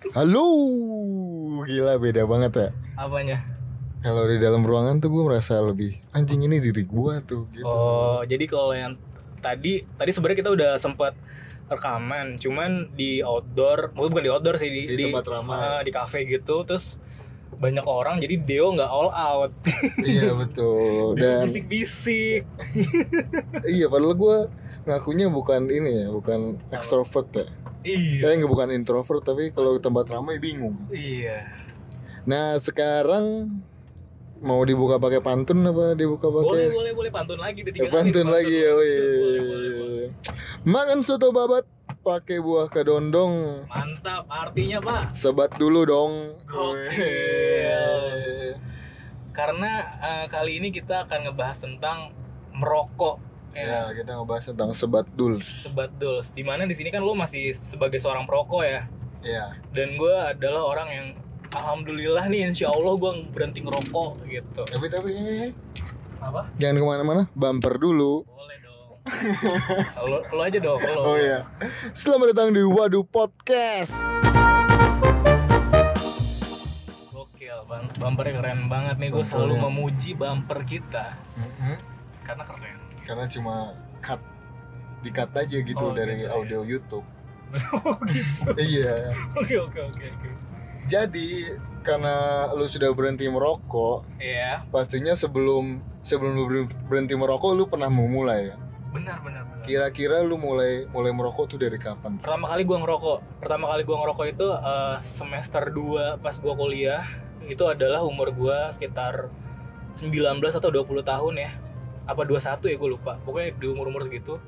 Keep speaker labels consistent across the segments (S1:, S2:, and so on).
S1: Halo, gila beda banget ya.
S2: Apanya?
S1: Kalau di dalam ruangan tuh gue merasa lebih anjing ini diri gue tuh. Gitu.
S2: Oh, jadi kalau yang tadi tadi sebenarnya kita udah sempat rekaman, cuman di outdoor, mungkin bukan di outdoor sih di
S1: Di tempat ramai.
S2: eh, di cafe gitu, terus banyak orang jadi Deo nggak all out.
S1: iya betul. Dan
S2: bisik-bisik.
S1: iya padahal gue ngakunya bukan ini ya, bukan extrovert ya.
S2: Iya.
S1: Eh nggak bukan introvert tapi kalau tempat ramai bingung.
S2: Iya.
S1: Nah sekarang mau dibuka pakai pantun apa dibuka
S2: Boleh,
S1: pakai
S2: boleh, boleh pantun lagi udah tiga kali
S1: pantun lagi ya,
S2: Boleh, boleh, boleh, boleh.
S1: Makan soto babat pakai buah kedondong.
S2: Mantap, artinya Pak.
S1: Sebat dulu dong. Wih.
S2: Karena eh, kali ini kita akan ngebahas tentang merokok.
S1: Ya,
S2: Ya.
S1: kita ngebahas tentang sebat dul.
S2: Sebat Duls. Di mana di sini kan lo masih sebagai seorang perokok ya.
S1: Ya.
S2: Dan gue adalah orang yang alhamdulillah nih insya Allah gue berhenti ngerokok gitu.
S1: Tapi tapi eh,
S2: Apa?
S1: jangan ke mana-mana. Bumper dulu.
S2: Boleh dong. lo, lo aja dong. Lo.
S1: Oh iya. Selamat datang di Waduh Podcast.
S2: Gokil, bang. Bumpernya keren banget nih. Gue selalu
S1: Bumpernya.
S2: memuji bumper kita
S1: Mm-mm.
S2: karena keren.
S1: Karena cuma cut di cut aja gitu
S2: Oh,
S1: dari
S2: gitu,
S1: audio YouTube.
S2: Oh, gitu.
S1: iya.
S2: Oke oke oke oke.
S1: Jadi karena lu sudah berhenti merokok,
S2: Iya,
S1: pastinya sebelum sebelum lu ber- berhenti merokok lu pernah memulai ya.
S2: benar benar benar.
S1: Kira-kira lu mulai mulai merokok tuh dari kapan?
S2: Pertama kali gua ngerokok, pertama kali gua ngerokok itu eh, semester 2 pas gua kuliah. Itu adalah umur gua sekitar 19 atau 20 tahun ya. Apa 21 ya gue lupa. Pokoknya di umur-umur segitu.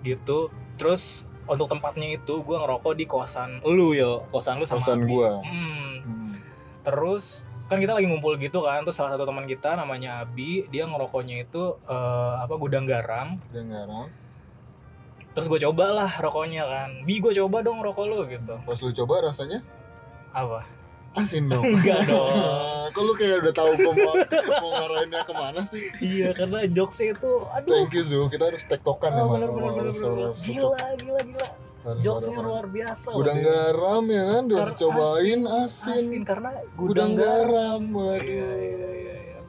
S2: Gitu. Terus untuk tempatnya itu gua ngerokok di kosan lu yo, kosan lu sama
S1: Kosan
S2: Abi.
S1: gua.
S2: Hmm.
S1: Hmm.
S2: Terus kan kita lagi ngumpul gitu kan, terus salah satu teman kita namanya Abi, dia ngerokoknya itu eh, apa gudang garam.
S1: Udah ngarang.
S2: Terus gue coba lah rokoknya kan, Bi gue coba dong rokok lu gitu.
S1: Pas lu coba rasanya
S2: Apa?
S1: Asin dong.
S2: Enggak dong.
S1: Kok lu kayak udah tahu gua mau, mau ngarahinnya ke mana sih?
S2: iya karena jokesnya itu, aduh.
S1: Thank you Zu, kita harus tektokan
S2: Oh,
S1: emang.
S2: bener, bener, bener, Gila, gila, gila. Jokesnya luar biasa.
S1: Gudang garam ya kan, udah cobain asin.
S2: Asin karena
S1: Gudang
S2: gudang garam.
S1: garam,
S2: Iya,
S1: waduh.
S2: iya, iya, iya.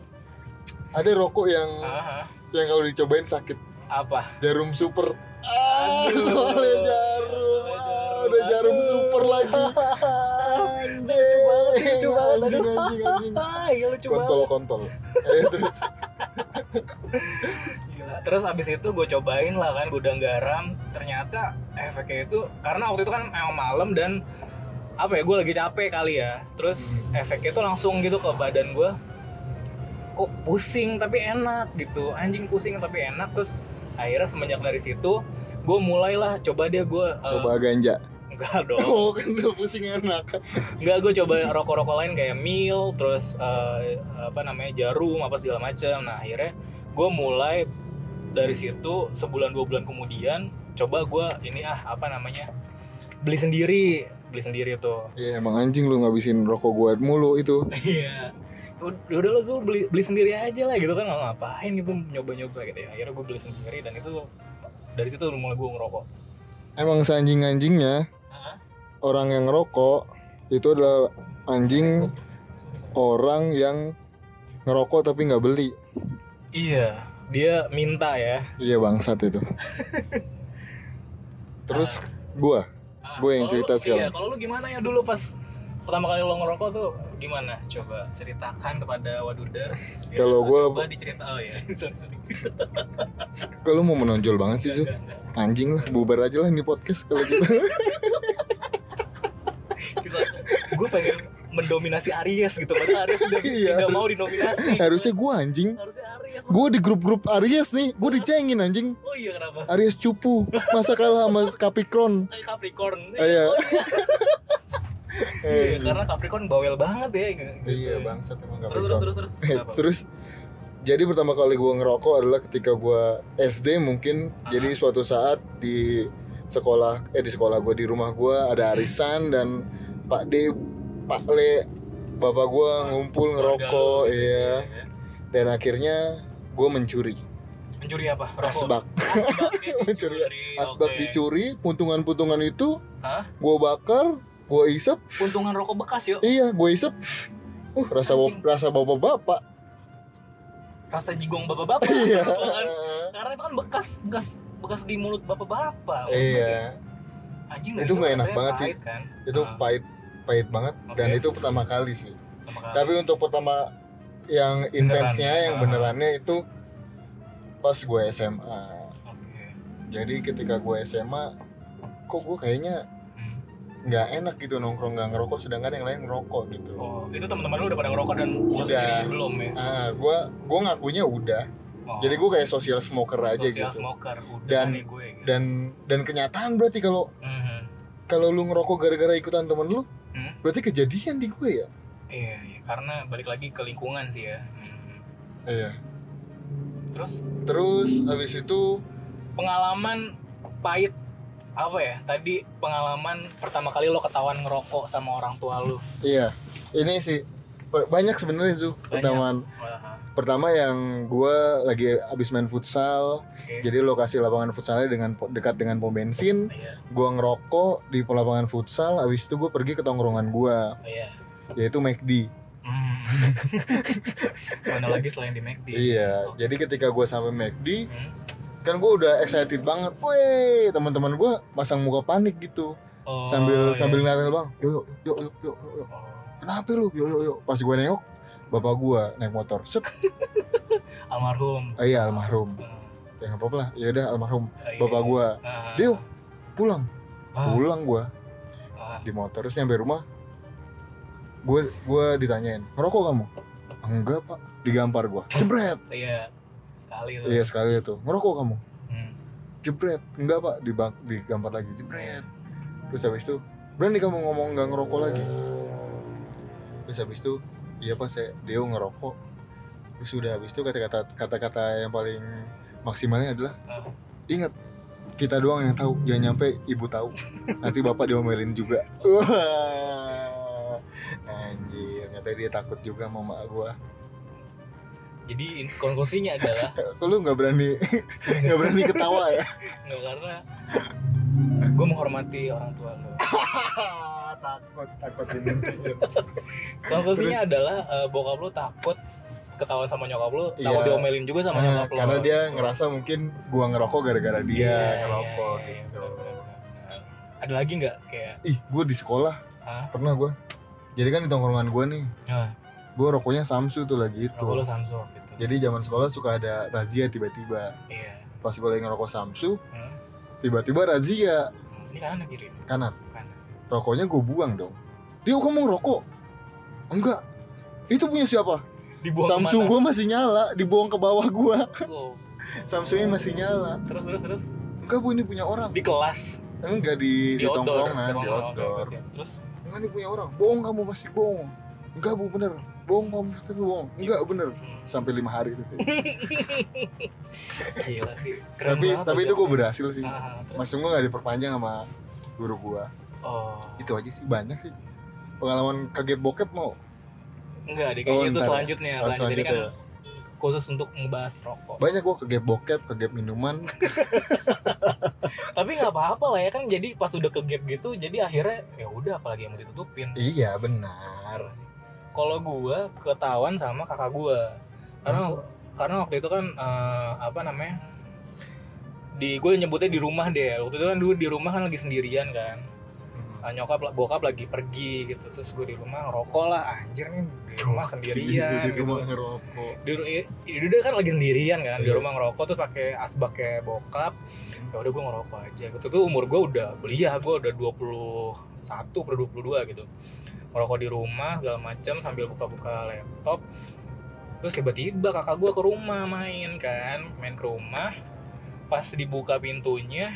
S1: Ada rokok yang
S2: Aha,
S1: yang kalau dicobain sakit.
S2: apa?
S1: Jarum super. Ah, soalnya jarum. Ah, udah jarum super lagi. Anjing.
S2: Lucu banget, lucu banget.
S1: Anjing, anjing, anjing.
S2: Iya lucu banget.
S1: Kontol, kontol. Terus.
S2: Gila. Terus abis itu gue cobain lah kan gudang garam. Ternyata efeknya itu karena waktu itu kan emang malam dan apa ya gue lagi capek kali ya. Terus efeknya itu langsung gitu ke badan gue. Kok pusing tapi enak gitu. Anjing pusing tapi enak. Terus akhirnya semenjak dari situ gue mulailah coba dia gue
S1: Coba ganja.
S2: enggak dong
S1: Oh, kan udah pusing enak.
S2: Enggak, gue coba rokok-rokok lain kayak mil, terus eh, apa namanya jarum, apa segala macam. Nah akhirnya gue mulai dari situ sebulan dua bulan kemudian coba gue ini ah apa namanya beli sendiri, beli sendiri tuh.
S1: Iya, emang anjing lu ngabisin rokok gua mulu itu.
S2: Iya. Udah udah lo Zul beli beli sendiri aja lah gitu kan nggak ngapain gitu nyoba-nyoba gitu ya. Akhirnya gue beli sendiri dan itu dari situ mulai gue ngerokok.
S1: Emang seanjing-anjingnya
S2: Hah?
S1: orang yang ngerokok itu adalah anjing orang yang ngerokok tapi nggak beli.
S2: Iya, dia minta ya.
S1: Iya bangsat itu. Terus
S2: Ah,
S1: Gue yang cerita
S2: lu-
S1: sekarang.
S2: Iya, kalau lu gimana ya dulu pas pertama kali lo ngerokok tuh gimana? Coba ceritakan kepada Waduders. biar
S1: Kalau gua-
S2: coba dicerita oh ya. sorry, sorry.
S1: kalau mau menonjol banget sih Su. Anjing lah, bubar aja lah ini podcast kalau gitu.
S2: gue pengen mendominasi Aries gitu padahal Aries udah
S1: Iya,
S2: tidak
S1: harus-
S2: mau dinominasi.
S1: Harusnya gua anjing.
S2: Harusnya Aries.
S1: Gua di grup-grup Aries nih, gua dicengin anjing.
S2: Oh iya kenapa?
S1: Aries cupu, masa kalah sama Capricorn.
S2: Kayak Capricorn.
S1: Ah, iya.
S2: Iya, karena Capricorn bawel banget ya. gitu.
S1: Iya bangsat emang
S2: Terus terus
S1: Capricorn.
S2: terus terus.
S1: Eh,
S2: Kenapa?
S1: terus jadi pertama kali gua ngerokok adalah ketika gua SD mungkin
S2: Ah.
S1: jadi suatu saat di sekolah eh di sekolah gua di rumah gua ada arisan dan Pak D Pak Le bapak gua ngumpul ngerokok
S2: gitu,
S1: iya
S2: ya.
S1: dan akhirnya gua mencuri
S2: Mencuri apa? Rokok.
S1: asbak
S2: Asbak
S1: mencuri asbak
S2: oke.
S1: dicuri puntungan-puntungan itu gua bakar gue isep
S2: untungan rokok bekas yuk
S1: iya gue isep uh rasa bop- rasa bapak bapak
S2: rasa jigong bapak-bapak
S1: iya
S2: kan? karena itu kan bekas bekas bekas di mulut bapak-bapak
S1: iya
S2: anjing
S1: Itu nggak enak banget sih.
S2: kan
S1: itu
S2: Ah,
S1: pahit pahit banget dan
S2: Oke.
S1: itu pertama kali sih
S2: pertama kali.
S1: tapi untuk pertama yang intensnya yang
S2: Ah.
S1: benerannya itu pas gue SMA
S2: Oke.
S1: jadi ketika gue SMA kok gue kayaknya. Nggak enak gitu nongkrong nggak ngerokok sedangkan yang lain ngerokok gitu
S2: oh itu teman-teman lu udah pada ngerokok dan
S1: Udah.
S2: belum ya
S1: ah gue gue ngakunya udah
S2: Oh.
S1: jadi gue kayak social smoker aja
S2: Social
S1: gitu
S2: smoker udah
S1: Dan-
S2: nih gue gitu.
S1: dan dan kenyataan berarti kalau
S2: Mhm.
S1: kalau lu ngerokok gara-gara ikutan temen lu
S2: Hmm?
S1: berarti kejadian di gue ya
S2: iya iya karena balik lagi ke lingkungan sih ya Mhm.
S1: iya
S2: terus
S1: terus habis itu
S2: pengalaman pahit apa ya tadi pengalaman pertama kali lo ketahuan ngerokok sama orang tua lu
S1: iya ini sih banyak sebenarnya Zu pertama pertama yang gue lagi abis main futsal
S2: oke.
S1: jadi lokasi lapangan futsalnya dengan dekat dengan pom bensin.
S2: Iya.
S1: Gue ngerokok di lapangan futsal abis itu gue pergi ke tongkrongan gue
S2: iya.
S1: yaitu McD
S2: Hmm. mana lagi selain di McD
S1: iya
S2: Oke.
S1: jadi ketika gue sampai McD
S2: Hmm.
S1: Kan gue udah excited banget. Weh teman-teman gue pasang muka panik gitu.
S2: Oh,
S1: sambil
S2: iya.
S1: sambil ngeliatin bang yuk yuk yuk yuk yuk, kenapa lu? Yuk yuk yuk pas gue nengok bapak gue naik motor. Set.
S2: Almarhum.
S1: Oh, iya almarhum.
S2: Hmm.
S1: ya nggak apa-apa lah. Ya udah almarhum.
S2: Oh, iya.
S1: bapak gue
S2: Ah.
S1: Dio. pulang.
S2: Ah.
S1: pulang gue
S2: Ah.
S1: di motor terus nyampe rumah gue gue ditanyain ngerokok kamu? Enggak pak. Digampar gue jebret.
S2: Iya sekali tuh
S1: iya sekali itu. Ngerokok kamu?
S2: Hmm.
S1: jebret. Enggak pak. Di digampar lagi. Jebret. Terus habis itu berani kamu ngomong nggak ngerokok lagi? Terus habis itu iya pak saya Deo ngerokok. Terus udah habis itu kata-kata kata-kata yang paling maksimalnya adalah
S2: Ah.
S1: ingat kita doang yang tahu. Jangan nyampe ibu tahu. Nanti bapak diomelin juga. Wah. Anjir ternyata dia takut juga sama mak gua
S2: jadi in- konklusinya adalah
S1: kok lu nggak berani nggak berani ketawa ya?
S2: Nggak karena gue menghormati orang tua lo
S1: takut takut dimintiin
S2: konklusinya adalah eh, bokap lu takut ketahuan sama nyokap lu takut
S1: Iya.
S2: diomelin juga sama
S1: Ah,
S2: nyokap lu.
S1: karena dia ngerasa mungkin gua ngerokok gara-gara dia
S2: Iya,
S1: ngerokok
S2: iya, iya,
S1: gitu.
S2: benar. ada lagi nggak? Kayak
S1: ih gua di sekolah.
S2: Hah?
S1: pernah gua. Jadi kan di tongkrongan gua nih.
S2: Ah,
S1: gua rokoknya Samsu tuh lagi itu
S2: rokok lu Samsung gitu.
S1: Jadi zaman sekolah suka ada razia tiba-tiba.
S2: Iya.
S1: Pas gue lagi ngerokok Samsu
S2: Hmm.
S1: tiba-tiba razia.
S2: Ini kanan atau kiri?
S1: Kanan.
S2: Kanan.
S1: Rokoknya gue buang dong. Dia kamu ngerokok? Enggak. Itu punya siapa?
S2: Dibuang
S1: Samsu gue masih nyala dibuang ke bawah gue
S2: Oh.
S1: Samsunya masih nyala.
S2: Terus terus terus?
S1: Enggak bu ini punya orang.
S2: Di kelas?
S1: Enggak di, di,
S2: outdoor.
S1: tongkrongan di
S2: Oh,
S1: outdoor.
S2: terus?
S1: Enggak ini punya orang. Bohong kamu pasti bohong enggak bu bener. Bohong kamu pasti bohong. Enggak bener. Sampai lima hari itu.
S2: Gila sih. Keren
S1: tapi tapi itu gue berhasil sih.
S2: Ah, terus?
S1: Maksud gue gak diperpanjang sama guru gue
S2: oh.
S1: Itu aja sih banyak sih. Pengalaman kaget bokep mau?
S2: Enggak deh
S1: Oh,
S2: kayaknya itu
S1: ntar ya.
S2: selanjutnya.
S1: Oh,
S2: Selanjutnya. Jadi kan
S1: selanjutnya
S2: khusus untuk ngebahas rokok.
S1: Banyak gua kegep bokep kegep minuman.
S2: Tapi nggak apa-apa lah ya kan. Jadi pas udah ke gap gitu jadi akhirnya ya udah apalagi yang mau ditutupin.
S1: Iya benar
S2: kalau gua ketahuan sama kakak gua. Karena karena waktu itu kan eh, apa namanya di gue nyebutnya di rumah deh. Waktu itu kan dulu di rumah kan lagi sendirian kan.
S1: Hmm.
S2: Ah, nyokap bokap lagi pergi gitu. Terus gue di rumah ngerokok lah. Anjir nih di rumah sendirian
S1: di
S2: gitu.
S1: rumah ngerokok.
S2: Di ru- i- i- udah kan lagi sendirian kan. Di
S1: Iya.
S2: rumah ngerokok terus pakai asbak kayak bokap ya udah gue ngerokok aja. Gitu tuh umur gue udah belia gue udah 21 per 22 gitu ngerokok di rumah segala macam sambil buka-buka laptop. Terus tiba-tiba kakak gue ke rumah main kan main ke rumah. Pas dibuka pintunya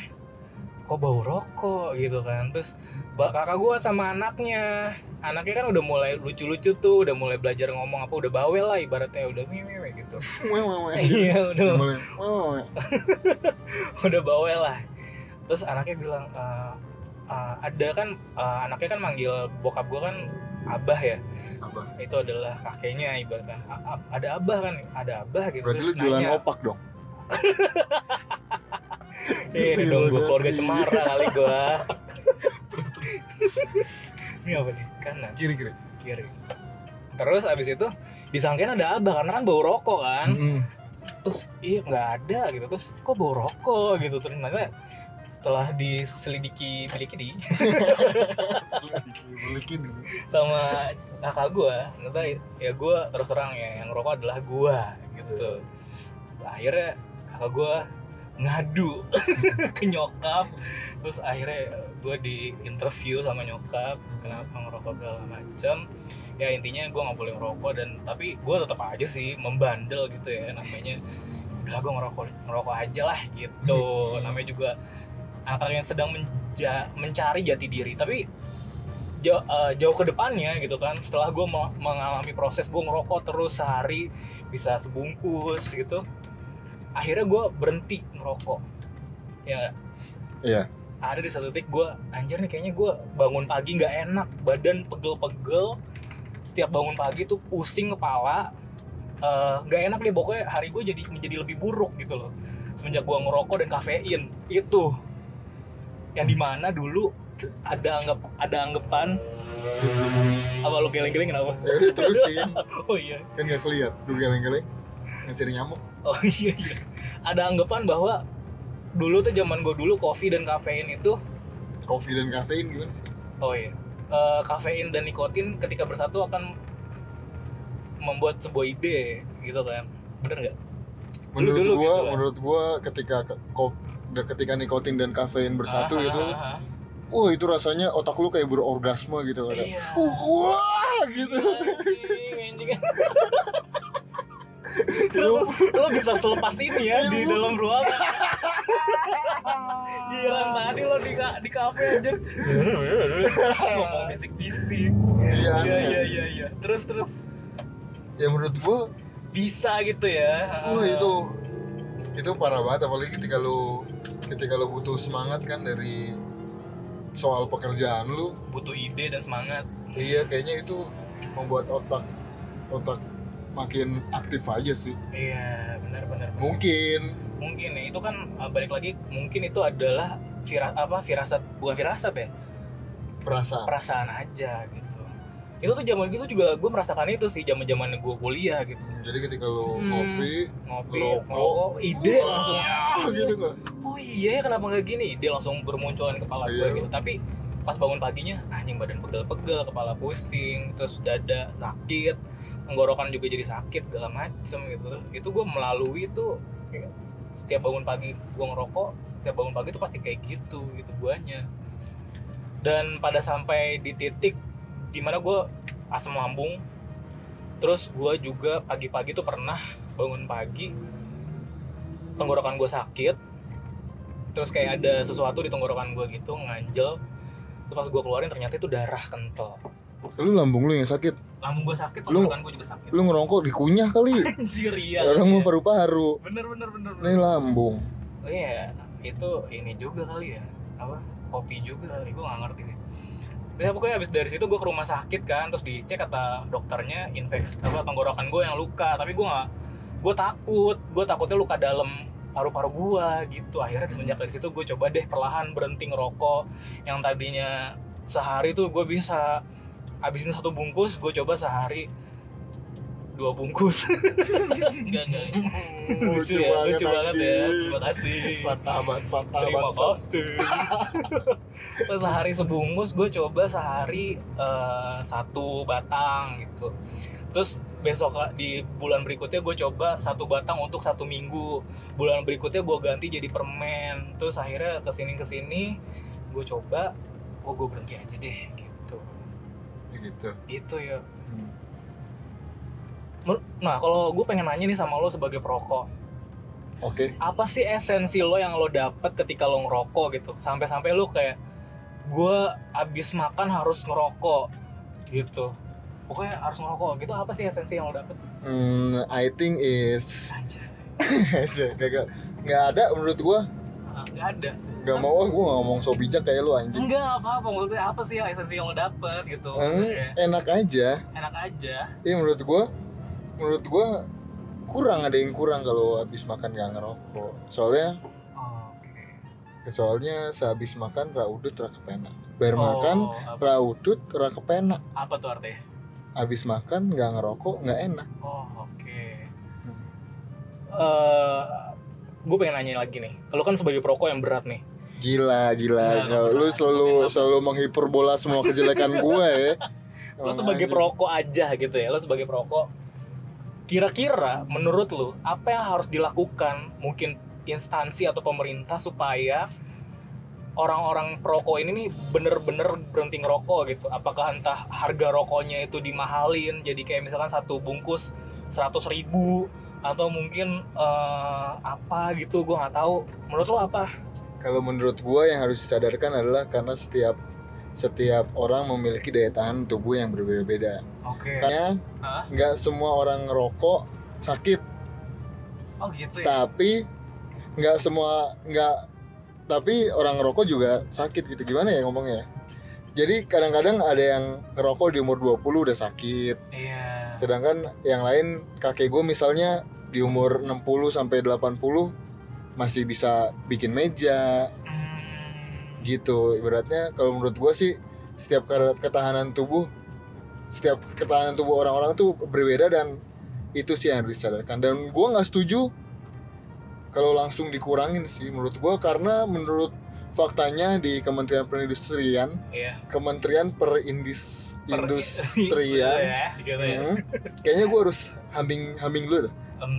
S2: kok bau rokok gitu kan. Terus kakak gue sama anaknya. Anaknya kan udah mulai lucu-lucu tuh udah mulai belajar ngomong apa udah bawel lah ibaratnya udah mewe gitu. Iya udah. Udah bawel lah. Terus anaknya bilang "Eh, eh, ada kan eh, anaknya kan manggil bokap gue kan abah ya.
S1: Abah.
S2: itu adalah kakeknya ibaratkan. "A- ada abah kan? Ada abah gitu
S1: berarti lu
S2: Terus
S1: jualan
S2: nanya,
S1: opak dong?
S2: "Eh, ini dong gue
S1: Gila
S2: keluarga cemara kali gue ini apa nih? Kanan.
S1: Kiri kiri.
S2: Kiri. Terus abis itu disangkain ada abah karena kan bau rokok kan.
S1: Mm-mm.
S2: terus iya nggak ada gitu. Terus kok bau rokok gitu? Ternyata setelah diselidiki biliki
S1: Belikin ini.
S2: sama kakak gue ternyata ya gue terus terang ya yang rokok adalah gue gitu. Akhirnya kakak gue ngadu ke nyokap. Terus akhirnya gue di interview sama nyokap kenapa ngerokok segala macem. Ya intinya gue nggak boleh ngerokok dan tapi gue tetap aja sih membandel gitu ya namanya. Udah gue ngerokok ngerokok aja lah gitu. Namanya juga anak yang sedang menja- mencari jati diri. Tapi jauh, eh, jauh ke depannya gitu kan setelah gue mengalami proses gue ngerokok terus sehari bisa sebungkus gitu akhirnya gue berhenti ngerokok. Ya?
S1: Iya.
S2: ada di satu titik gue anjir nih kayaknya gue bangun pagi nggak enak badan pegel-pegel. Setiap bangun pagi tuh pusing kepala Eh, nggak enak nih pokoknya hari gue jadi menjadi lebih buruk gitu loh semenjak gue ngerokok dan kafein. Itu yang di mana dulu ada anggap ada anggapan apa lo geleng-geleng kenapa
S1: Ya udah terusin.
S2: oh iya
S1: kan gak keliat. Lu geleng-geleng. Ngasih nyamuk.
S2: oh iya iya ada anggapan bahwa dulu tuh zaman gue dulu kopi dan kafein itu
S1: Kopi dan kafein gimana sih?
S2: Oh iya. Eh, kafein dan nikotin ketika bersatu akan membuat sebuah ide gitu kan. Bener nggak?
S1: Menurut
S2: Dulu-dulu
S1: gua,
S2: gitu kan.
S1: menurut gua ketika ke- ko- ketika nikotin dan kafein bersatu
S2: Ah,
S1: gitu,
S2: ah, ah, ah.
S1: wah itu rasanya otak lu kayak berorgasme gitu kan.
S2: Iya.
S1: Wah gitu.
S2: Anjing. lo, lo bisa selepas ini ya di dalam ruangan. Gila tadi lo di di kafe aja ngomong bisik-bisik.
S1: Iya.
S2: Iya iya iya iya. Terus terus
S1: Ya menurut gua,
S2: bisa gitu ya.
S1: wah itu itu parah banget apalagi ketika lu ketika lu butuh semangat kan dari soal pekerjaan lu
S2: butuh ide dan semangat.
S1: iya kayaknya itu membuat otak otak makin aktif aja sih
S2: Iya, benar benar.
S1: mungkin
S2: Mungkin ya itu kan uh, balik lagi mungkin itu adalah vira, apa firasat bukan firasat ya,
S1: perasaan
S2: perasaan aja gitu. Itu tuh zaman itu juga gue merasakan itu sih zaman-zaman gue kuliah gitu.
S1: jadi ketika lu
S2: Hmm.
S1: ngopi
S2: Ngopi,
S1: Ngerokok.
S2: ide
S1: wah,
S2: langsung
S1: gitu nggak
S2: Oh iya ya kenapa nggak gini? Ide langsung bermunculan di kepala gue
S1: Iya.
S2: gitu. Tapi pas bangun paginya anjing badan pegel-pegel, kepala pusing, terus dada sakit, tenggorokan juga jadi sakit segala macem gitu. Itu gue melalui itu ya, setiap bangun pagi gue ngerokok, setiap bangun pagi itu pasti kayak gitu gitu guanya. Dan pada sampai di titik di mana gue asam lambung, terus gue juga pagi-pagi tuh pernah bangun pagi tenggorokan gue sakit. Terus kayak ada sesuatu di tenggorokan gue gitu nganjel. Terus pas gue keluarin ternyata itu darah kental.
S1: Lu lambung lu yang sakit?
S2: Lambung gue sakit
S1: Lu-
S2: tenggorokan gue juga sakit.
S1: lu ngerokok dikunyah kali?
S2: Anjir iya
S1: orang
S2: iya.
S1: mau paru-paru.
S2: Bener bener bener
S1: ini lambung.
S2: Oh iya itu ini juga kali ya. Apa? Kopi juga kali gue gak ngerti sih Ya pokoknya abis dari situ gue ke rumah sakit kan terus dicek kata dokternya infeksi apa tenggorokan gue yang luka tapi gue nggak gue takut gue takutnya luka dalam paru-paru gue gitu. Akhirnya semenjak dari situ gue coba deh perlahan berhenti ngerokok. Yang tadinya sehari tuh gue bisa habisin satu bungkus gue coba sehari dua bungkus. Enggak enggak. Lucu ya lucu banget ya. terima kasih.
S1: Patah banget patah
S2: terima kasih. Pas sehari sebungkus gue coba sehari eh, satu batang gitu. Terus besok di bulan berikutnya gue coba satu batang untuk satu minggu. Bulan berikutnya gue ganti jadi permen. Terus akhirnya ke sini ke sini gue coba oh gue berhenti aja deh gitu.
S1: Gitu.
S2: Itu ya.
S1: Hmm.
S2: Nah kalau gue pengen nanya nih sama lo sebagai perokok.
S1: Oke.
S2: Apa sih esensi lo yang lo dapet ketika lo ngerokok gitu? Sampai-sampai lo kayak gue abis makan harus ngerokok gitu. Pokoknya harus ngerokok. Gitu apa sih esensi yang lo dapet?
S1: Hmm, I think is
S2: anjay.
S1: Gak nggak ada menurut gua.
S2: Ah, nggak ada.
S1: Nggak mau gua nggak ngomong so bijak kayak lu anjing.
S2: Enggak apa apa maksudnya apa sih yang esensi yang lo dapet gitu?
S1: Hmm, enak aja.
S2: Enak aja.
S1: Iya menurut gua menurut gua kurang ada yang kurang kalau habis makan gak ngerokok. Soalnya
S2: oke.
S1: soalnya sehabis makan ra udut ra kepenak. Bayar makan
S2: apa,
S1: ra udut ra kepenak.
S2: Apa tuh artinya?
S1: Habis makan nggak ngerokok nggak enak.
S2: Oh oke.
S1: Hmm.
S2: eh gue pengen nanya lagi nih. Kalau kan sebagai perokok yang berat nih.
S1: Gila gila.
S2: Nggak
S1: lu selalu selalu menghiperbola semua kejelekan gue ya.
S2: Lo sebagai perokok aja gitu ya. Lo sebagai perokok kira-kira menurut lo apa yang harus dilakukan mungkin instansi atau pemerintah supaya orang-orang perokok ini nih bener-bener berhenti ngerokok gitu? Apakah entah harga rokoknya itu dimahalin jadi kayak misalkan satu bungkus 100 ribu atau mungkin eh, apa gitu? Gue nggak tahu. Menurut lo apa?
S1: Kalau menurut gue yang harus disadarkan adalah karena setiap setiap orang memiliki daya tahan tubuh yang berbeda-beda.
S2: Oke.
S1: Makanya
S2: Hah?
S1: nggak semua orang ngerokok sakit.
S2: Oh gitu ya?
S1: Tapi nggak semua nggak tapi orang ngerokok juga sakit gitu. Gimana ya ngomongnya? Jadi kadang-kadang ada yang ngerokok di umur 20 udah sakit.
S2: Iya.
S1: Sedangkan yang lain kakek gue misalnya di umur 60 sampai 80 masih bisa bikin meja. Gitu. Ibaratnya kalau menurut gue sih setiap ketahanan tubuh setiap ketahanan tubuh orang-orang tuh berbeda dan itu sih yang harus disadarkan. Dan gue nggak setuju kalau langsung dikurangin sih menurut gue karena menurut faktanya di Kementerian Perindustrian
S2: iya.
S1: Kementerian Perindus
S2: Per-
S1: Industrian
S2: ya, gitu ya.
S1: hmm, kayaknya gue harus humming humming dulu deh.
S2: Em,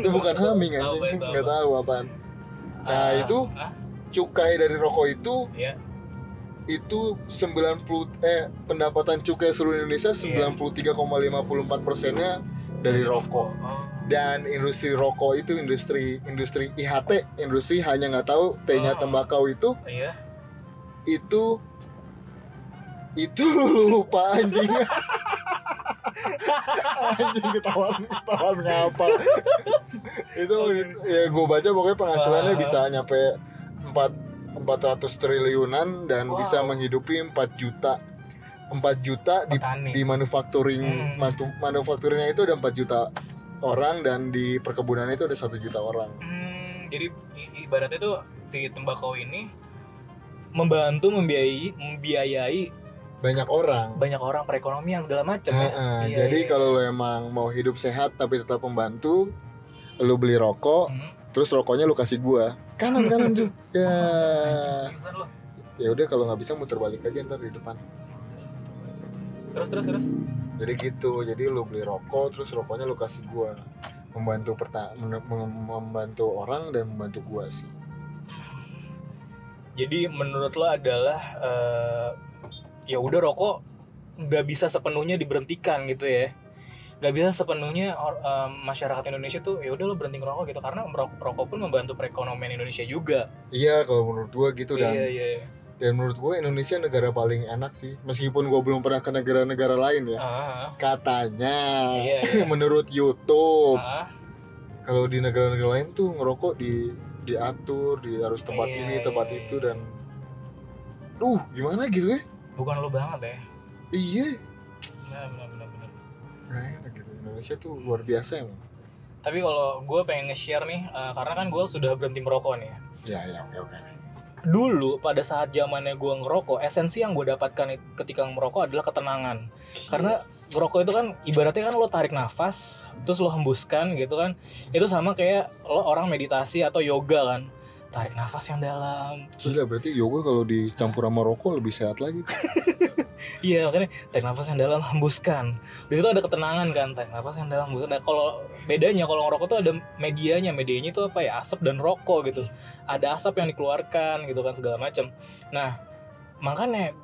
S1: itu bukan humming
S2: tahu,
S1: nggak tahu apaan. Nah
S2: ah,
S1: itu
S2: ah,
S1: cukai dari rokok itu
S2: Iya.
S1: itu 90 eh pendapatan cukai seluruh Indonesia
S2: Iya.
S1: 93,54 persennya dari rokok
S2: Oh,
S1: dan industri rokok itu industri industri IHT industri hanya nggak tahu T-nya
S2: Oh.
S1: tembakau itu
S2: iya.
S1: itu itu lupa anjing anjing ketahuan ketahuan ngapa itu ya gue baca pokoknya penghasilannya bisa nyampe 4 400 triliunan dan
S2: Wow.
S1: bisa menghidupi 4 juta 4 juta di
S2: Petani.
S1: di manufacturing
S2: Hmm.
S1: manu- manufacturingnya itu ada 4 juta orang dan di perkebunan itu ada satu juta orang
S2: Hmm, jadi i- ibaratnya tuh si tembakau ini membantu membiayai membiayai
S1: banyak orang
S2: banyak orang perekonomian segala macam ya. Iya,
S1: jadi
S2: iya.
S1: kalau lo emang mau hidup sehat tapi tetap membantu, lo beli rokok,
S2: Hmm.
S1: terus rokoknya lo kasih gua. Kanan kanan tuh. Ya. Ya udah kalau nggak bisa muter balik aja ntar di depan.
S2: Terus terus terus.
S1: Jadi gitu. Jadi lo beli rokok, terus rokoknya lo kasih gua. Membantu perta membantu orang dan membantu gua sih.
S2: Jadi menurut lo adalah eh, ya udah rokok nggak bisa sepenuhnya diberhentikan gitu ya. Nggak bisa sepenuhnya or- em, masyarakat Indonesia tuh ya udah lo berhenti ngerokok gitu karena merok- rokok pun membantu perekonomian Indonesia juga.
S1: Iya kalau menurut gua gitu dan
S2: Iya iya.
S1: dan menurut gua Indonesia negara paling enak sih. Meskipun gua belum pernah ke negara-negara lain ya.
S2: Ah,
S1: Katanya
S2: Iya, iya.
S1: menurut YouTube.
S2: ah,
S1: kalau di negara-negara lain tuh ngerokok di diatur di harus tempat
S2: Iya,
S1: ini
S2: iya,
S1: tempat
S2: iya.
S1: itu dan uh gimana gitu ya
S2: bukan lo banget ya.
S1: iya
S2: benar.
S1: Nah, enak gitu Indonesia tuh luar biasa emang
S2: Tapi kalau gue pengen nge-share nih, eh, karena kan gue sudah berhenti merokok nih. ya.
S1: ya oke oke
S2: Dulu pada saat zamannya gue ngerokok, esensi yang gue dapatkan ketika merokok adalah ketenangan. Karena ngerokok itu kan ibaratnya kan lo tarik nafas, terus lo hembuskan gitu kan. Itu sama kayak lo orang meditasi atau yoga kan. Tarik nafas yang dalam.
S1: Gila berarti yoga kalau dicampur sama rokok lebih sehat lagi
S2: Iya makanya tarik nafas yang dalam hembuskan. Di situ ada ketenangan kan, tarik nafas yang dalam hembuskan. Nah, kalau bedanya kalau ngerokok tuh ada medianya, medianya itu apa ya asap dan rokok gitu. Ada asap yang dikeluarkan gitu kan segala macam. Nah makanya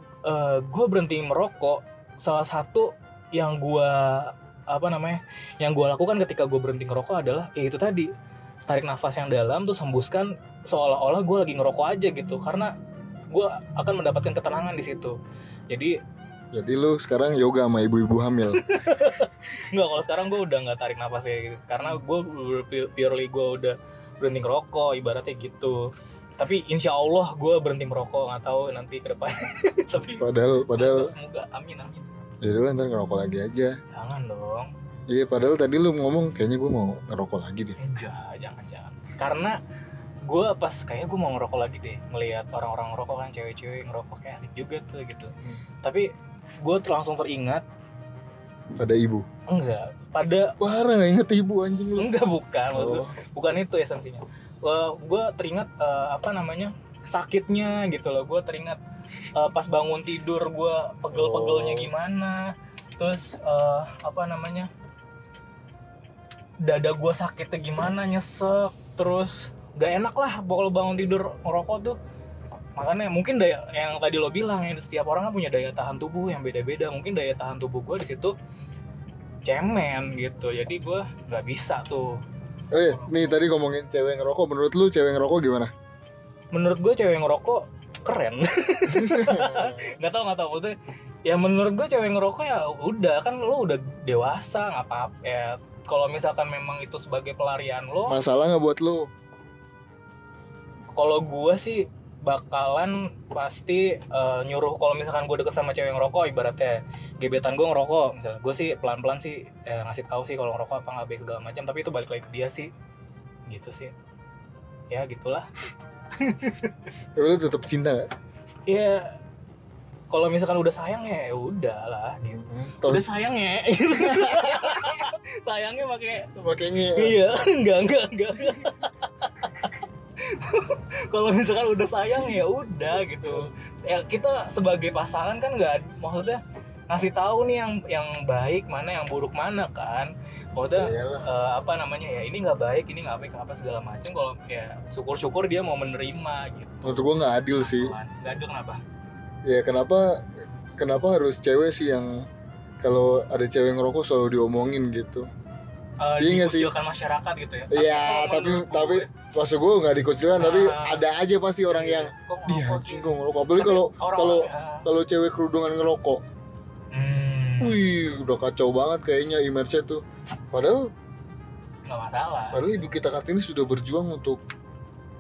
S2: gue berhenti merokok. Salah satu yang gue apa namanya, yang gue lakukan ketika gue berhenti ngerokok adalah ya itu tadi tarik nafas yang dalam terus hembuskan seolah-olah gue lagi ngerokok aja gitu karena gue akan mendapatkan ketenangan di situ jadi
S1: jadi lu sekarang yoga sama ibu-ibu hamil
S2: Enggak, kalau sekarang gue udah nggak tarik nafas ya gitu. Karena gue purely gue udah berhenti ngerokok, ibaratnya gitu. Tapi insya Allah gue berhenti merokok, nggak tahu nanti ke depan. Tapi
S1: padahal padahal
S2: semoga, amin amin.
S1: ya udah ntar ngerokok lagi aja
S2: Jangan dong,
S1: iya padahal tadi lu ngomong kayaknya gue mau ngerokok lagi deh
S2: enggak, jangan jangan. Karena gue pas kayaknya gue mau ngerokok lagi deh ngelihat orang-orang ngerokok kan cewek-cewek ngerokok kayak asik juga tuh gitu
S1: Hmm.
S2: tapi gue langsung teringat
S1: pada ibu
S2: enggak pada
S1: parah nggak inget ibu anjing lu
S2: enggak bukan
S1: oh.
S2: bukan itu esensinya gue teringat eh, apa namanya sakitnya gitu loh gue teringat eh, pas bangun tidur gue pegel-pegelnya
S1: Oh.
S2: gimana terus eh, apa namanya dada gue sakitnya gimana nyesek terus gak enak lah kalau bangun tidur ngerokok tuh. Makanya mungkin daya yang tadi lo bilang ya setiap orang kan punya daya tahan tubuh yang beda-beda. Mungkin daya tahan tubuh gue di situ cemen gitu. Jadi gue nggak bisa tuh.
S1: Eh nih tadi ngomongin cewek ngerokok. Menurut lu cewek ngerokok gimana?
S2: Menurut gue cewek ngerokok keren. Nggak tahu nggak tahu. Maksudnya ya menurut gue cewek ngerokok ya udah. Kan lo udah dewasa nggak apa-apa. Ya kalau misalkan memang itu sebagai pelarian lo
S1: masalah nggak buat lu
S2: kalau gue sih bakalan pasti eh, nyuruh kalau misalkan gue deket sama cewek ngerokok ibaratnya gebetan gue ngerokok. Misalnya gue sih pelan pelan sih eh, ngasih tahu sih kalau ngerokok apa nggak baik segala macam tapi itu balik lagi ke dia sih. Gitu sih. Ya gitulah.
S1: Ya, lu tetap cinta nggak?
S2: Ya kalau misalkan udah sayang ya ya udah lah gitu.
S1: Hmm,
S2: udah sayang ya. Sayangnya pakai
S1: makanya
S2: iya enggak enggak enggak kalau misalkan udah sayang ya udah gitu. Ya kita sebagai pasangan kan nggak maksudnya ngasih tahu nih yang yang baik mana yang buruk mana kan. Maksudnya eh, apa namanya ya ini nggak baik ini nggak baik apa segala macam. Kalau ya syukur-syukur dia mau menerima gitu.
S1: Menurut gua nggak adil sih.
S2: nggak ada kenapa?
S1: Ya kenapa kenapa harus cewek sih yang kalau ada cewek ngerokok selalu diomongin gitu
S2: Eh,
S1: Iya sih?
S2: dikucilkan masyarakat gitu ya
S1: Iya tapi tapi maksud gue nggak dikucilkan tapi
S2: Ah.
S1: ada aja pasti orang
S2: iya,
S1: yang dia
S2: ngerokok
S1: anjing
S2: sih?"
S1: kok ngerokok apalagi kalau kalau
S2: ah.
S1: kalau cewek kerudungan ngerokok
S2: Hmm,
S1: wih udah kacau banget kayaknya image tuh padahal
S2: nggak masalah
S1: padahal ibu kita kartini sudah berjuang untuk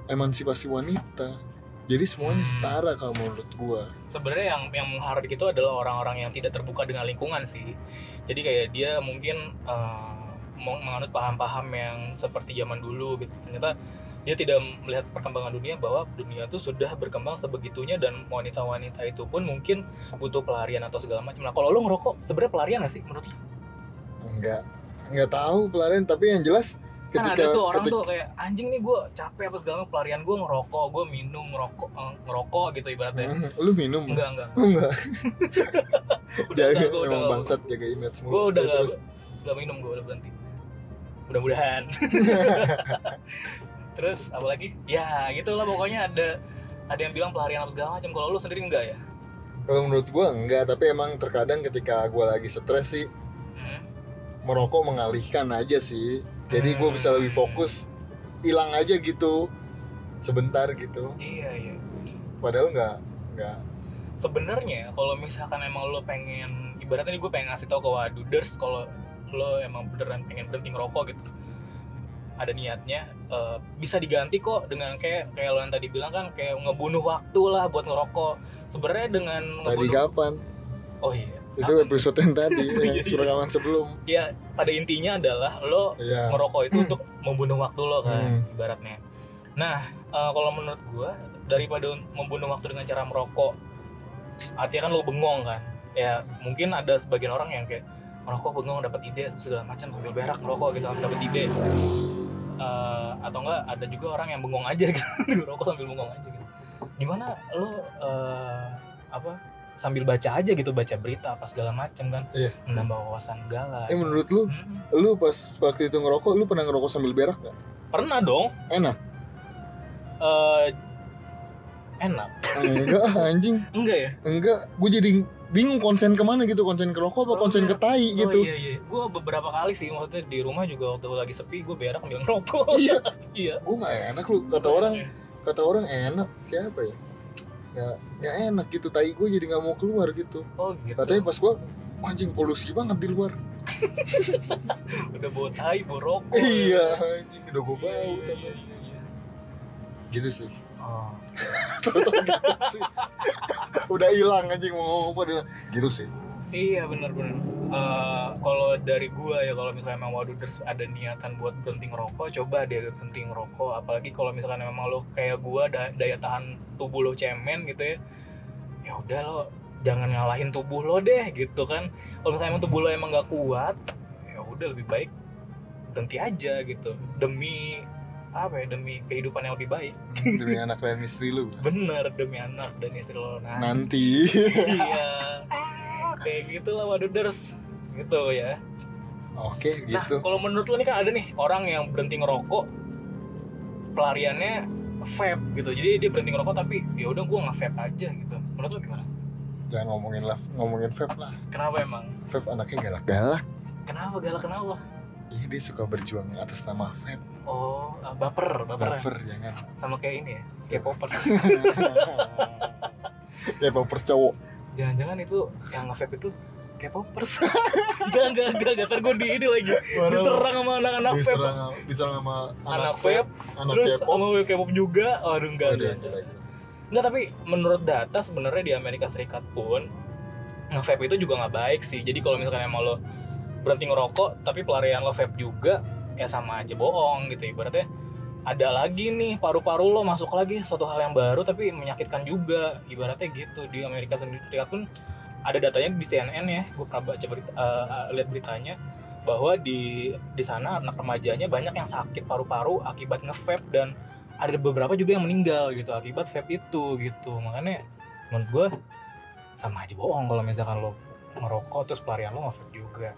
S1: emansipasi wanita jadi semuanya
S2: Hmm.
S1: setara kalau menurut gua
S2: sebenarnya yang yang menghardik itu adalah orang-orang yang tidak terbuka dengan lingkungan sih jadi kayak dia mungkin mau menganut paham-paham yang seperti zaman dulu gitu ternyata dia tidak melihat perkembangan dunia bahwa dunia itu sudah berkembang sebegitunya dan wanita-wanita itu pun mungkin butuh pelarian atau segala macam. Nah kalau lo ngerokok sebenarnya pelarian gak sih menurut lo?
S1: enggak enggak tahu pelarian tapi yang jelas
S2: Kan
S1: ketika
S2: ada tuh orang
S1: ketika-
S2: tuh kayak anjing nih gue capek apa segala macam pelarian gue ngerokok, gue minum ngerokok eh, ngerokok gitu ibaratnya.
S1: Hmm, lu minum
S2: Enggak enggak.
S1: enggak
S2: Udah
S1: jaga
S2: gue udah
S1: bangsat jaga image
S2: gue udah
S1: Ya,
S2: gak, gak minum gue udah berhenti mudah-mudahan. Terus apa lagi ya gitu lah pokoknya ada ada yang bilang pelarian apa segala macam kalau lu sendiri enggak ya?
S1: Kalau menurut gua enggak tapi emang terkadang ketika gua lagi stres sih
S2: hmm.
S1: merokok mengalihkan aja sih. Jadi gue bisa lebih
S2: Hmm.
S1: fokus hilang aja gitu sebentar gitu.
S2: Iya iya.
S1: Padahal nggak nggak
S2: sebenarnya kalau misalkan emang lo pengen ibaratnya nih gue pengen ngasih tau ke waduders kalau lo emang beneran pengen berhenti ngerokok gitu. Ada niatnya eh, bisa diganti kok dengan kayak kayak lo yang tadi bilang kan kayak ngebunuh waktu lah buat ngerokok. Sebenarnya dengan
S1: tadi
S2: ngebunuh
S1: kapan?
S2: Oh iya
S1: itu
S2: Kapan?
S1: episode yang tadi yang
S2: Iya, iya.
S1: rekaman sebelum.
S2: Ya pada intinya adalah lo
S1: ya
S2: ngerokok itu untuk membunuh waktu lo kan
S1: Hmm.
S2: ibaratnya. Nah eh, kalau menurut gua daripada membunuh waktu dengan cara merokok artinya kan lo bengong kan. Ya mungkin ada sebagian orang yang kayak merokok bengong dapat ide segala macam sambil berak merokok gitu dapat ide. Eh, atau enggak ada juga orang yang bengong aja gitu ngerokok sambil bengong aja gitu. Gimana lo eh, apa sambil baca aja gitu baca berita apa segala macam kan?
S1: Iya.
S2: menambah wawasan segala
S1: eh menurut lu
S2: Hmm.
S1: lu pas waktu itu ngerokok lu pernah ngerokok sambil berak nggak?
S2: Pernah dong.
S1: Enak?
S2: Eh enak.
S1: Enggak anjing.
S2: Enggak ya?
S1: Enggak gue jadi bingung konsen ke mana gitu konsen ke rokok apa
S2: Oh,
S1: konsen ke
S2: enggak.
S1: tai gitu.
S2: oh, iya iya. Gue beberapa kali sih maksudnya di rumah juga waktu lagi sepi gue berak sambil ngerokok.
S1: Iya.
S2: Iya.
S1: Gue nggak enak lu. Kata orang kata orang enak. Siapa ya? Ya ya enak gitu. Tai gue jadi nggak mau keluar gitu.
S2: Oh gitu.
S1: Katanya pas gue anjing polusi banget di luar.
S2: Udah bawa tai bawa rokok.
S1: Iya anjing. Udah gue
S2: iya
S1: bau
S2: iya iya, iya, iya.
S1: gitu sih.
S2: Oh.
S1: Udah hilang anjing mau ngomong apa gitu sih
S2: Iya benar-benar. Eh, kalau dari gua ya kalau misalnya memang waduders ada niatan buat berhenti ngerokok, coba deh berhenti ngerokok. Apalagi kalau misalkan memang lo kayak gua da- daya tahan tubuh lo cemen gitu ya. Ya udah lo jangan ngalahin tubuh lo deh gitu kan. Kalau misalnya emang tubuh lo emang gak kuat, ya udah lebih baik berhenti aja gitu demi apa ya demi kehidupan yang lebih baik.
S1: demi anak dan istri lu.
S2: Bener demi anak dan istri lo. Nah,
S1: nanti.
S2: iya. Kayak gitu lah waduders gitu ya.
S1: Oke
S2: nah
S1: gitu.
S2: kalau menurut lo nih kan ada nih orang yang berhenti ngerokok pelariannya vape gitu. Jadi dia berhenti ngerokok tapi ya udah gua nge vape aja gitu. Menurut lo gimana?
S1: Jangan ngomongin lah ngomongin vape lah.
S2: Kenapa emang?
S1: Vape anaknya galak-galak.
S2: Kenapa galak kenapa
S1: iya dia suka berjuang atas nama vape
S2: oh uh, baper baper, ya?
S1: baper jangan.
S2: Sama kayak ini ya kayak popers
S1: kayak popers cowok.
S2: Jangan-jangan itu yang nge vape itu kayak popers enggak enggak enggak enggak ntar gue di ini lagi. Diserang sama anak-anak vape.
S1: diserang diserang sama
S2: anak vape
S1: anak
S2: terus
S1: K-pop.
S2: sama K-pop juga. Aduh enggak
S1: Aduh,
S2: enggak, enggak. Enggak, tapi menurut data sebenarnya di Amerika Serikat pun nge-vape itu juga nggak baik sih. Jadi kalau misalkan emang lo berhenti ngerokok tapi pelarian lo vape juga ya sama aja bohong gitu. Ibaratnya ada lagi nih paru-paru lo masuk lagi suatu hal yang baru tapi menyakitkan juga. Ibaratnya gitu di Amerika Serikat pun ada datanya di CNN ya. Gue pernah baca berita eh, lihat beritanya bahwa di di sana anak remajanya banyak yang sakit paru-paru akibat nge-vape dan ada beberapa juga yang meninggal gitu akibat vape itu gitu. Makanya menurut gue sama aja bohong kalau misalkan lo ngerokok terus pelarian lo nge-vape juga.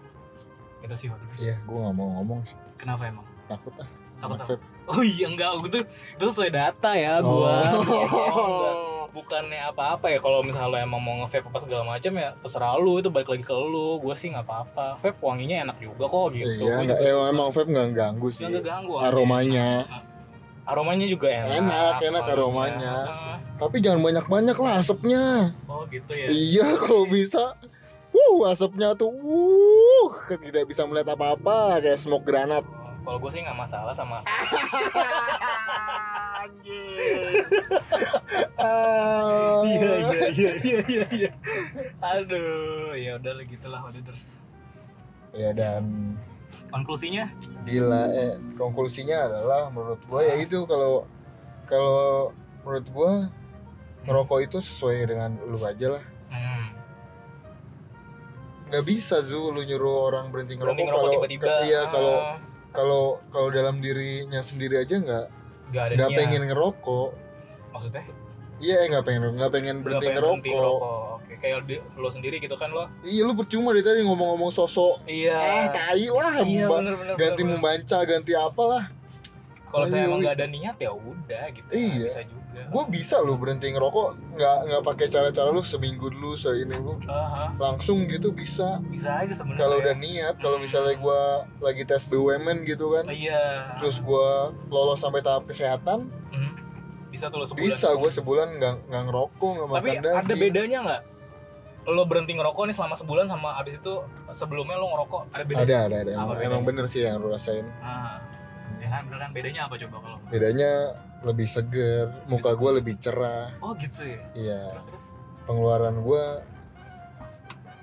S2: Itu sih
S1: iya gue nggak mau ngomong sih
S2: kenapa emang?
S1: Takut ah.
S2: Takut apa? oh iya enggak. Gitu itu sesuai data ya gua.
S1: Oh.
S2: bukannya apa-apa ya kalau misalnya lo emang mau nge-vape apa segala macam ya terserah lu. Itu balik lagi ke lu. Gue sih nggak apa-apa. Vape wanginya enak juga kok gitu.
S1: Iya
S2: Gua
S1: nggak
S2: juga
S1: emang, vape nggak ganggu sih.
S2: Nggak ganggu
S1: aromanya.
S2: Aromanya juga enak.
S1: Enak, enak aromanya.
S2: Ah,
S1: tapi jangan banyak banyak lah asapnya.
S2: Oh gitu ya.
S1: Iya kalau bisa Wuh, asapnya tuh, wuh, tidak bisa melihat apa-apa kayak smoke granat.
S2: Kalau gue sih nggak masalah sama asap. iya iya iya iya iya iya aduh ya udah lah gitulah wadiders
S1: Ya dan
S2: konklusinya
S1: gila eh konklusinya adalah menurut gue ya itu kalau kalau menurut gue ngerokok itu sesuai dengan lu aja lah. Nggak bisa zu. Lu nyuruh orang berhenti ngerokok,
S2: berhenti ngerokok
S1: kalau
S2: tiba-tiba.
S1: iya kalau
S2: ah,
S1: kalau kalau dalam dirinya sendiri aja nggak
S2: nggak
S1: pengen ngerokok.
S2: maksudnya?
S1: Iya nggak pengen nggak pengen berhenti
S2: pengen
S1: ngerokok.
S2: berhenti ngerokok. oke kayak di, lo sendiri gitu kan lo?
S1: Iya lu percuma dari tadi ngomong-ngomong sosok.
S2: Iya.
S1: Ah tai lah
S2: iya bener bener
S1: ganti
S2: bener.
S1: membaca ganti apalah
S2: kalau saya emang nggak ada niat ya udah gitu.
S1: Iya.
S2: bisa juga.
S1: Gue bisa lo berhenti ngerokok. Nggak nggak pakai cara-cara lu seminggu dulu seini lu.
S2: Aha,
S1: langsung gitu bisa.
S2: Bisa aja sebenarnya
S1: kalau
S2: ya.
S1: udah niat kalau misalnya gue lagi tes BUMN gitu kan
S2: iya.
S1: terus gue lolos sampai tahap kesehatan
S2: Mhm. bisa tuh lo sebulan
S1: bisa gue sebulan nggak nggak ngerokok nggak
S2: tapi
S1: makan daging.
S2: ada bedanya nggak? Lo berhenti ngerokok nih selama sebulan sama abis itu sebelumnya lo ngerokok ada bedanya
S1: ada ada ada. Emang, emang bener sih yang lu rasain.
S2: Ah, ya kan bener kan bedanya apa coba kalau
S1: bedanya lebih seger muka gue lebih cerah.
S2: Oh gitu ya?
S1: Iya.
S2: Terus terus?
S1: Pengeluaran gue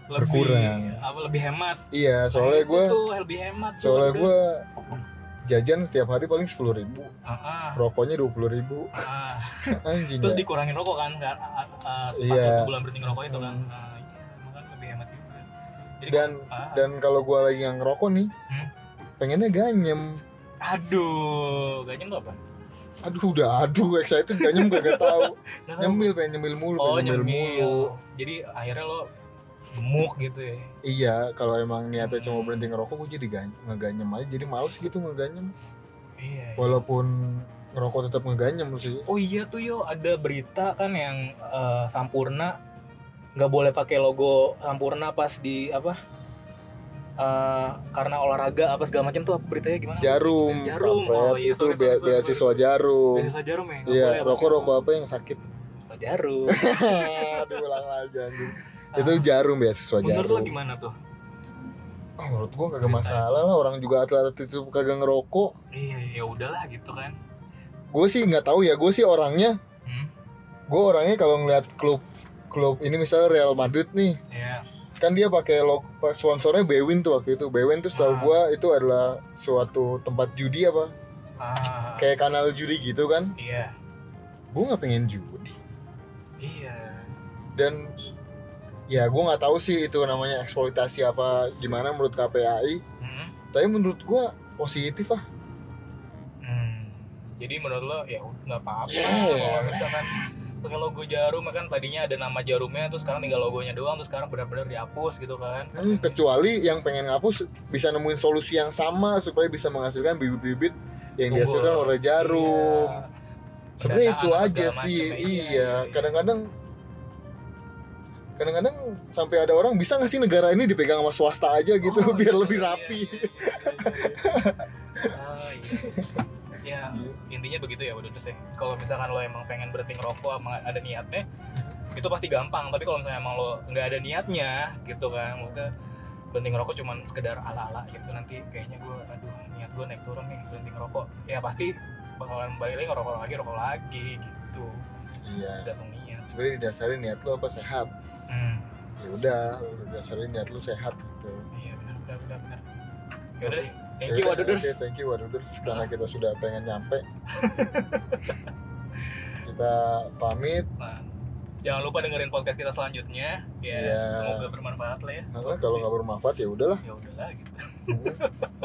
S2: lebih
S1: Berkurang.
S2: apa lebih hemat?
S1: Iya soalnya
S2: Nah,
S1: gue
S2: lebih hemat
S1: soalnya gue jajan setiap hari paling sepuluh ribu.
S2: Ah,
S1: rokoknya dua puluh ribu.
S2: Ah.
S1: anjing
S2: terus
S1: ya.
S2: dikurangin rokok kan ah, ah, pas
S1: Iya.
S2: sebulan berhenti ngerokok itu kan?
S1: Hmm.
S2: Ah, iya makanya lebih hemat juga. Jadi
S1: Dan-
S2: kalau- ah,
S1: dan kalau gue lagi yang ngerokok nih
S2: Hmm?
S1: pengennya ganyem
S2: aduh gak tuh apa?
S1: Aduh udah aduh excited ganyem gak tahu.
S2: Nggak tahu.
S1: nyemil pengen nyemil mulu
S2: oh
S1: pengen nyemil mulu.
S2: Nyemil jadi akhirnya lo gemuk gitu ya?
S1: Iya kalau emang niatnya cuma
S2: Hmm.
S1: berhenti ngerokok gue jadi gany- ngeganyem aja jadi males gitu ngeganyem.
S2: Iya.
S1: Walaupun ngerokok tetap ngeganyem sih.
S2: Oh iya tuh yo. Ada berita kan yang eh, Sampurna nggak boleh pakai logo Sampurna pas di apa eh, karena olahraga apa segala macam tuh beritanya gimana?
S1: jarum
S2: Jarum.
S1: kampret.
S2: Oh, iya,
S1: itu
S2: sorry, sorry,
S1: bea-
S2: sorry,
S1: beasiswa jarum
S2: Beasiswa jarum ya?
S1: iya
S2: boleh
S1: rokok
S2: pakai
S1: rokok apa yang sakit
S2: logo jarum.
S1: aduh ulang aja anjing itu jarum beasiswa
S2: Ah. Menurut lo
S1: jarum
S2: gimana tuh?
S1: Ah, menurut gua kagak masalah lah orang juga atlet itu kagak ngerokok
S2: Iya ya udahlah gitu kan.
S1: gue sih nggak tahu ya gue sih orangnya
S2: Hmm?
S1: gue orangnya kalau ngeliat klub klub ini misalnya Real Madrid nih
S2: Iya.
S1: Kan dia pakai logo sponsornya Bewin tuh waktu itu. Bewin tuh setahu
S2: Ah.
S1: gua itu adalah suatu tempat judi apa?
S2: Ah.
S1: Kayak kanal judi gitu kan?
S2: Iya.
S1: Gua nggak pengen judi.
S2: Iya.
S1: Dan ya gua nggak tahu sih itu namanya eksploitasi apa gimana menurut KPAI
S2: Hmm.
S1: tapi menurut gua positif ah.
S2: Hmm. Jadi menurut lo ya nggak apa-apa
S1: Yeah.
S2: kalau misalkan pakai logo jarum kan tadinya ada nama jarumnya terus sekarang tinggal logonya doang terus sekarang benar-benar dihapus gitu kan.
S1: Hmm, kecuali yang pengen ngapus bisa nemuin solusi yang sama supaya bisa menghasilkan bibit-bibit yang
S2: Unggul.
S1: dihasilkan oleh jarum
S2: Iya.
S1: sebenarnya itu aja sih
S2: macem,
S1: iya
S2: iya.
S1: kadang-kadang kadang-kadang sampai ada orang bisa nggak sih negara ini dipegang sama swasta aja gitu
S2: Oh,
S1: biar
S2: iya,
S1: lebih
S2: iya,
S1: rapi
S2: iya, iya, iya. Ah, iya. Ya, intinya begitu ya udah sih. Kalau misalkan lo emang pengen berhenti ngerokok emang ada niatnya, itu pasti gampang. Tapi kalau misalnya emang lo nggak ada niatnya gitu kan, maksudnya berhenti ngerokok cuman sekedar ala-ala gitu nanti kayaknya gue aduh niat gue naik turun nih berhenti ngerokok. Ya pasti bakalan balik lagi ngerokok lagi rokok lagi gitu.
S1: Iya.
S2: Tergantung niat.
S1: Sebenarnya didasarin niat lu apa sehat?
S2: Hmm.
S1: ya udah udah didasarin niat lu sehat gitu.
S2: Iya benar benar benar benar. Ya udah deh thank you Waduders
S1: oke, thank you Waduders karena kita sudah pengen nyampe kita pamit
S2: jangan lupa dengerin podcast kita selanjutnya. Ya,
S1: Iya.
S2: semoga bermanfaat lah ya.
S1: Nah, kalau nggak bermanfaat ya udahlah
S2: Ya udahlah gitu.
S1: Hmm.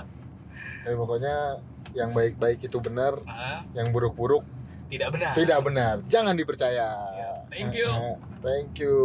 S1: Tapi pokoknya yang baik-baik itu benar,
S2: Nah,
S1: yang buruk-buruk
S2: tidak benar.
S1: tidak benar. Jangan dipercaya.
S2: Siap. Thank you.
S1: Thank you.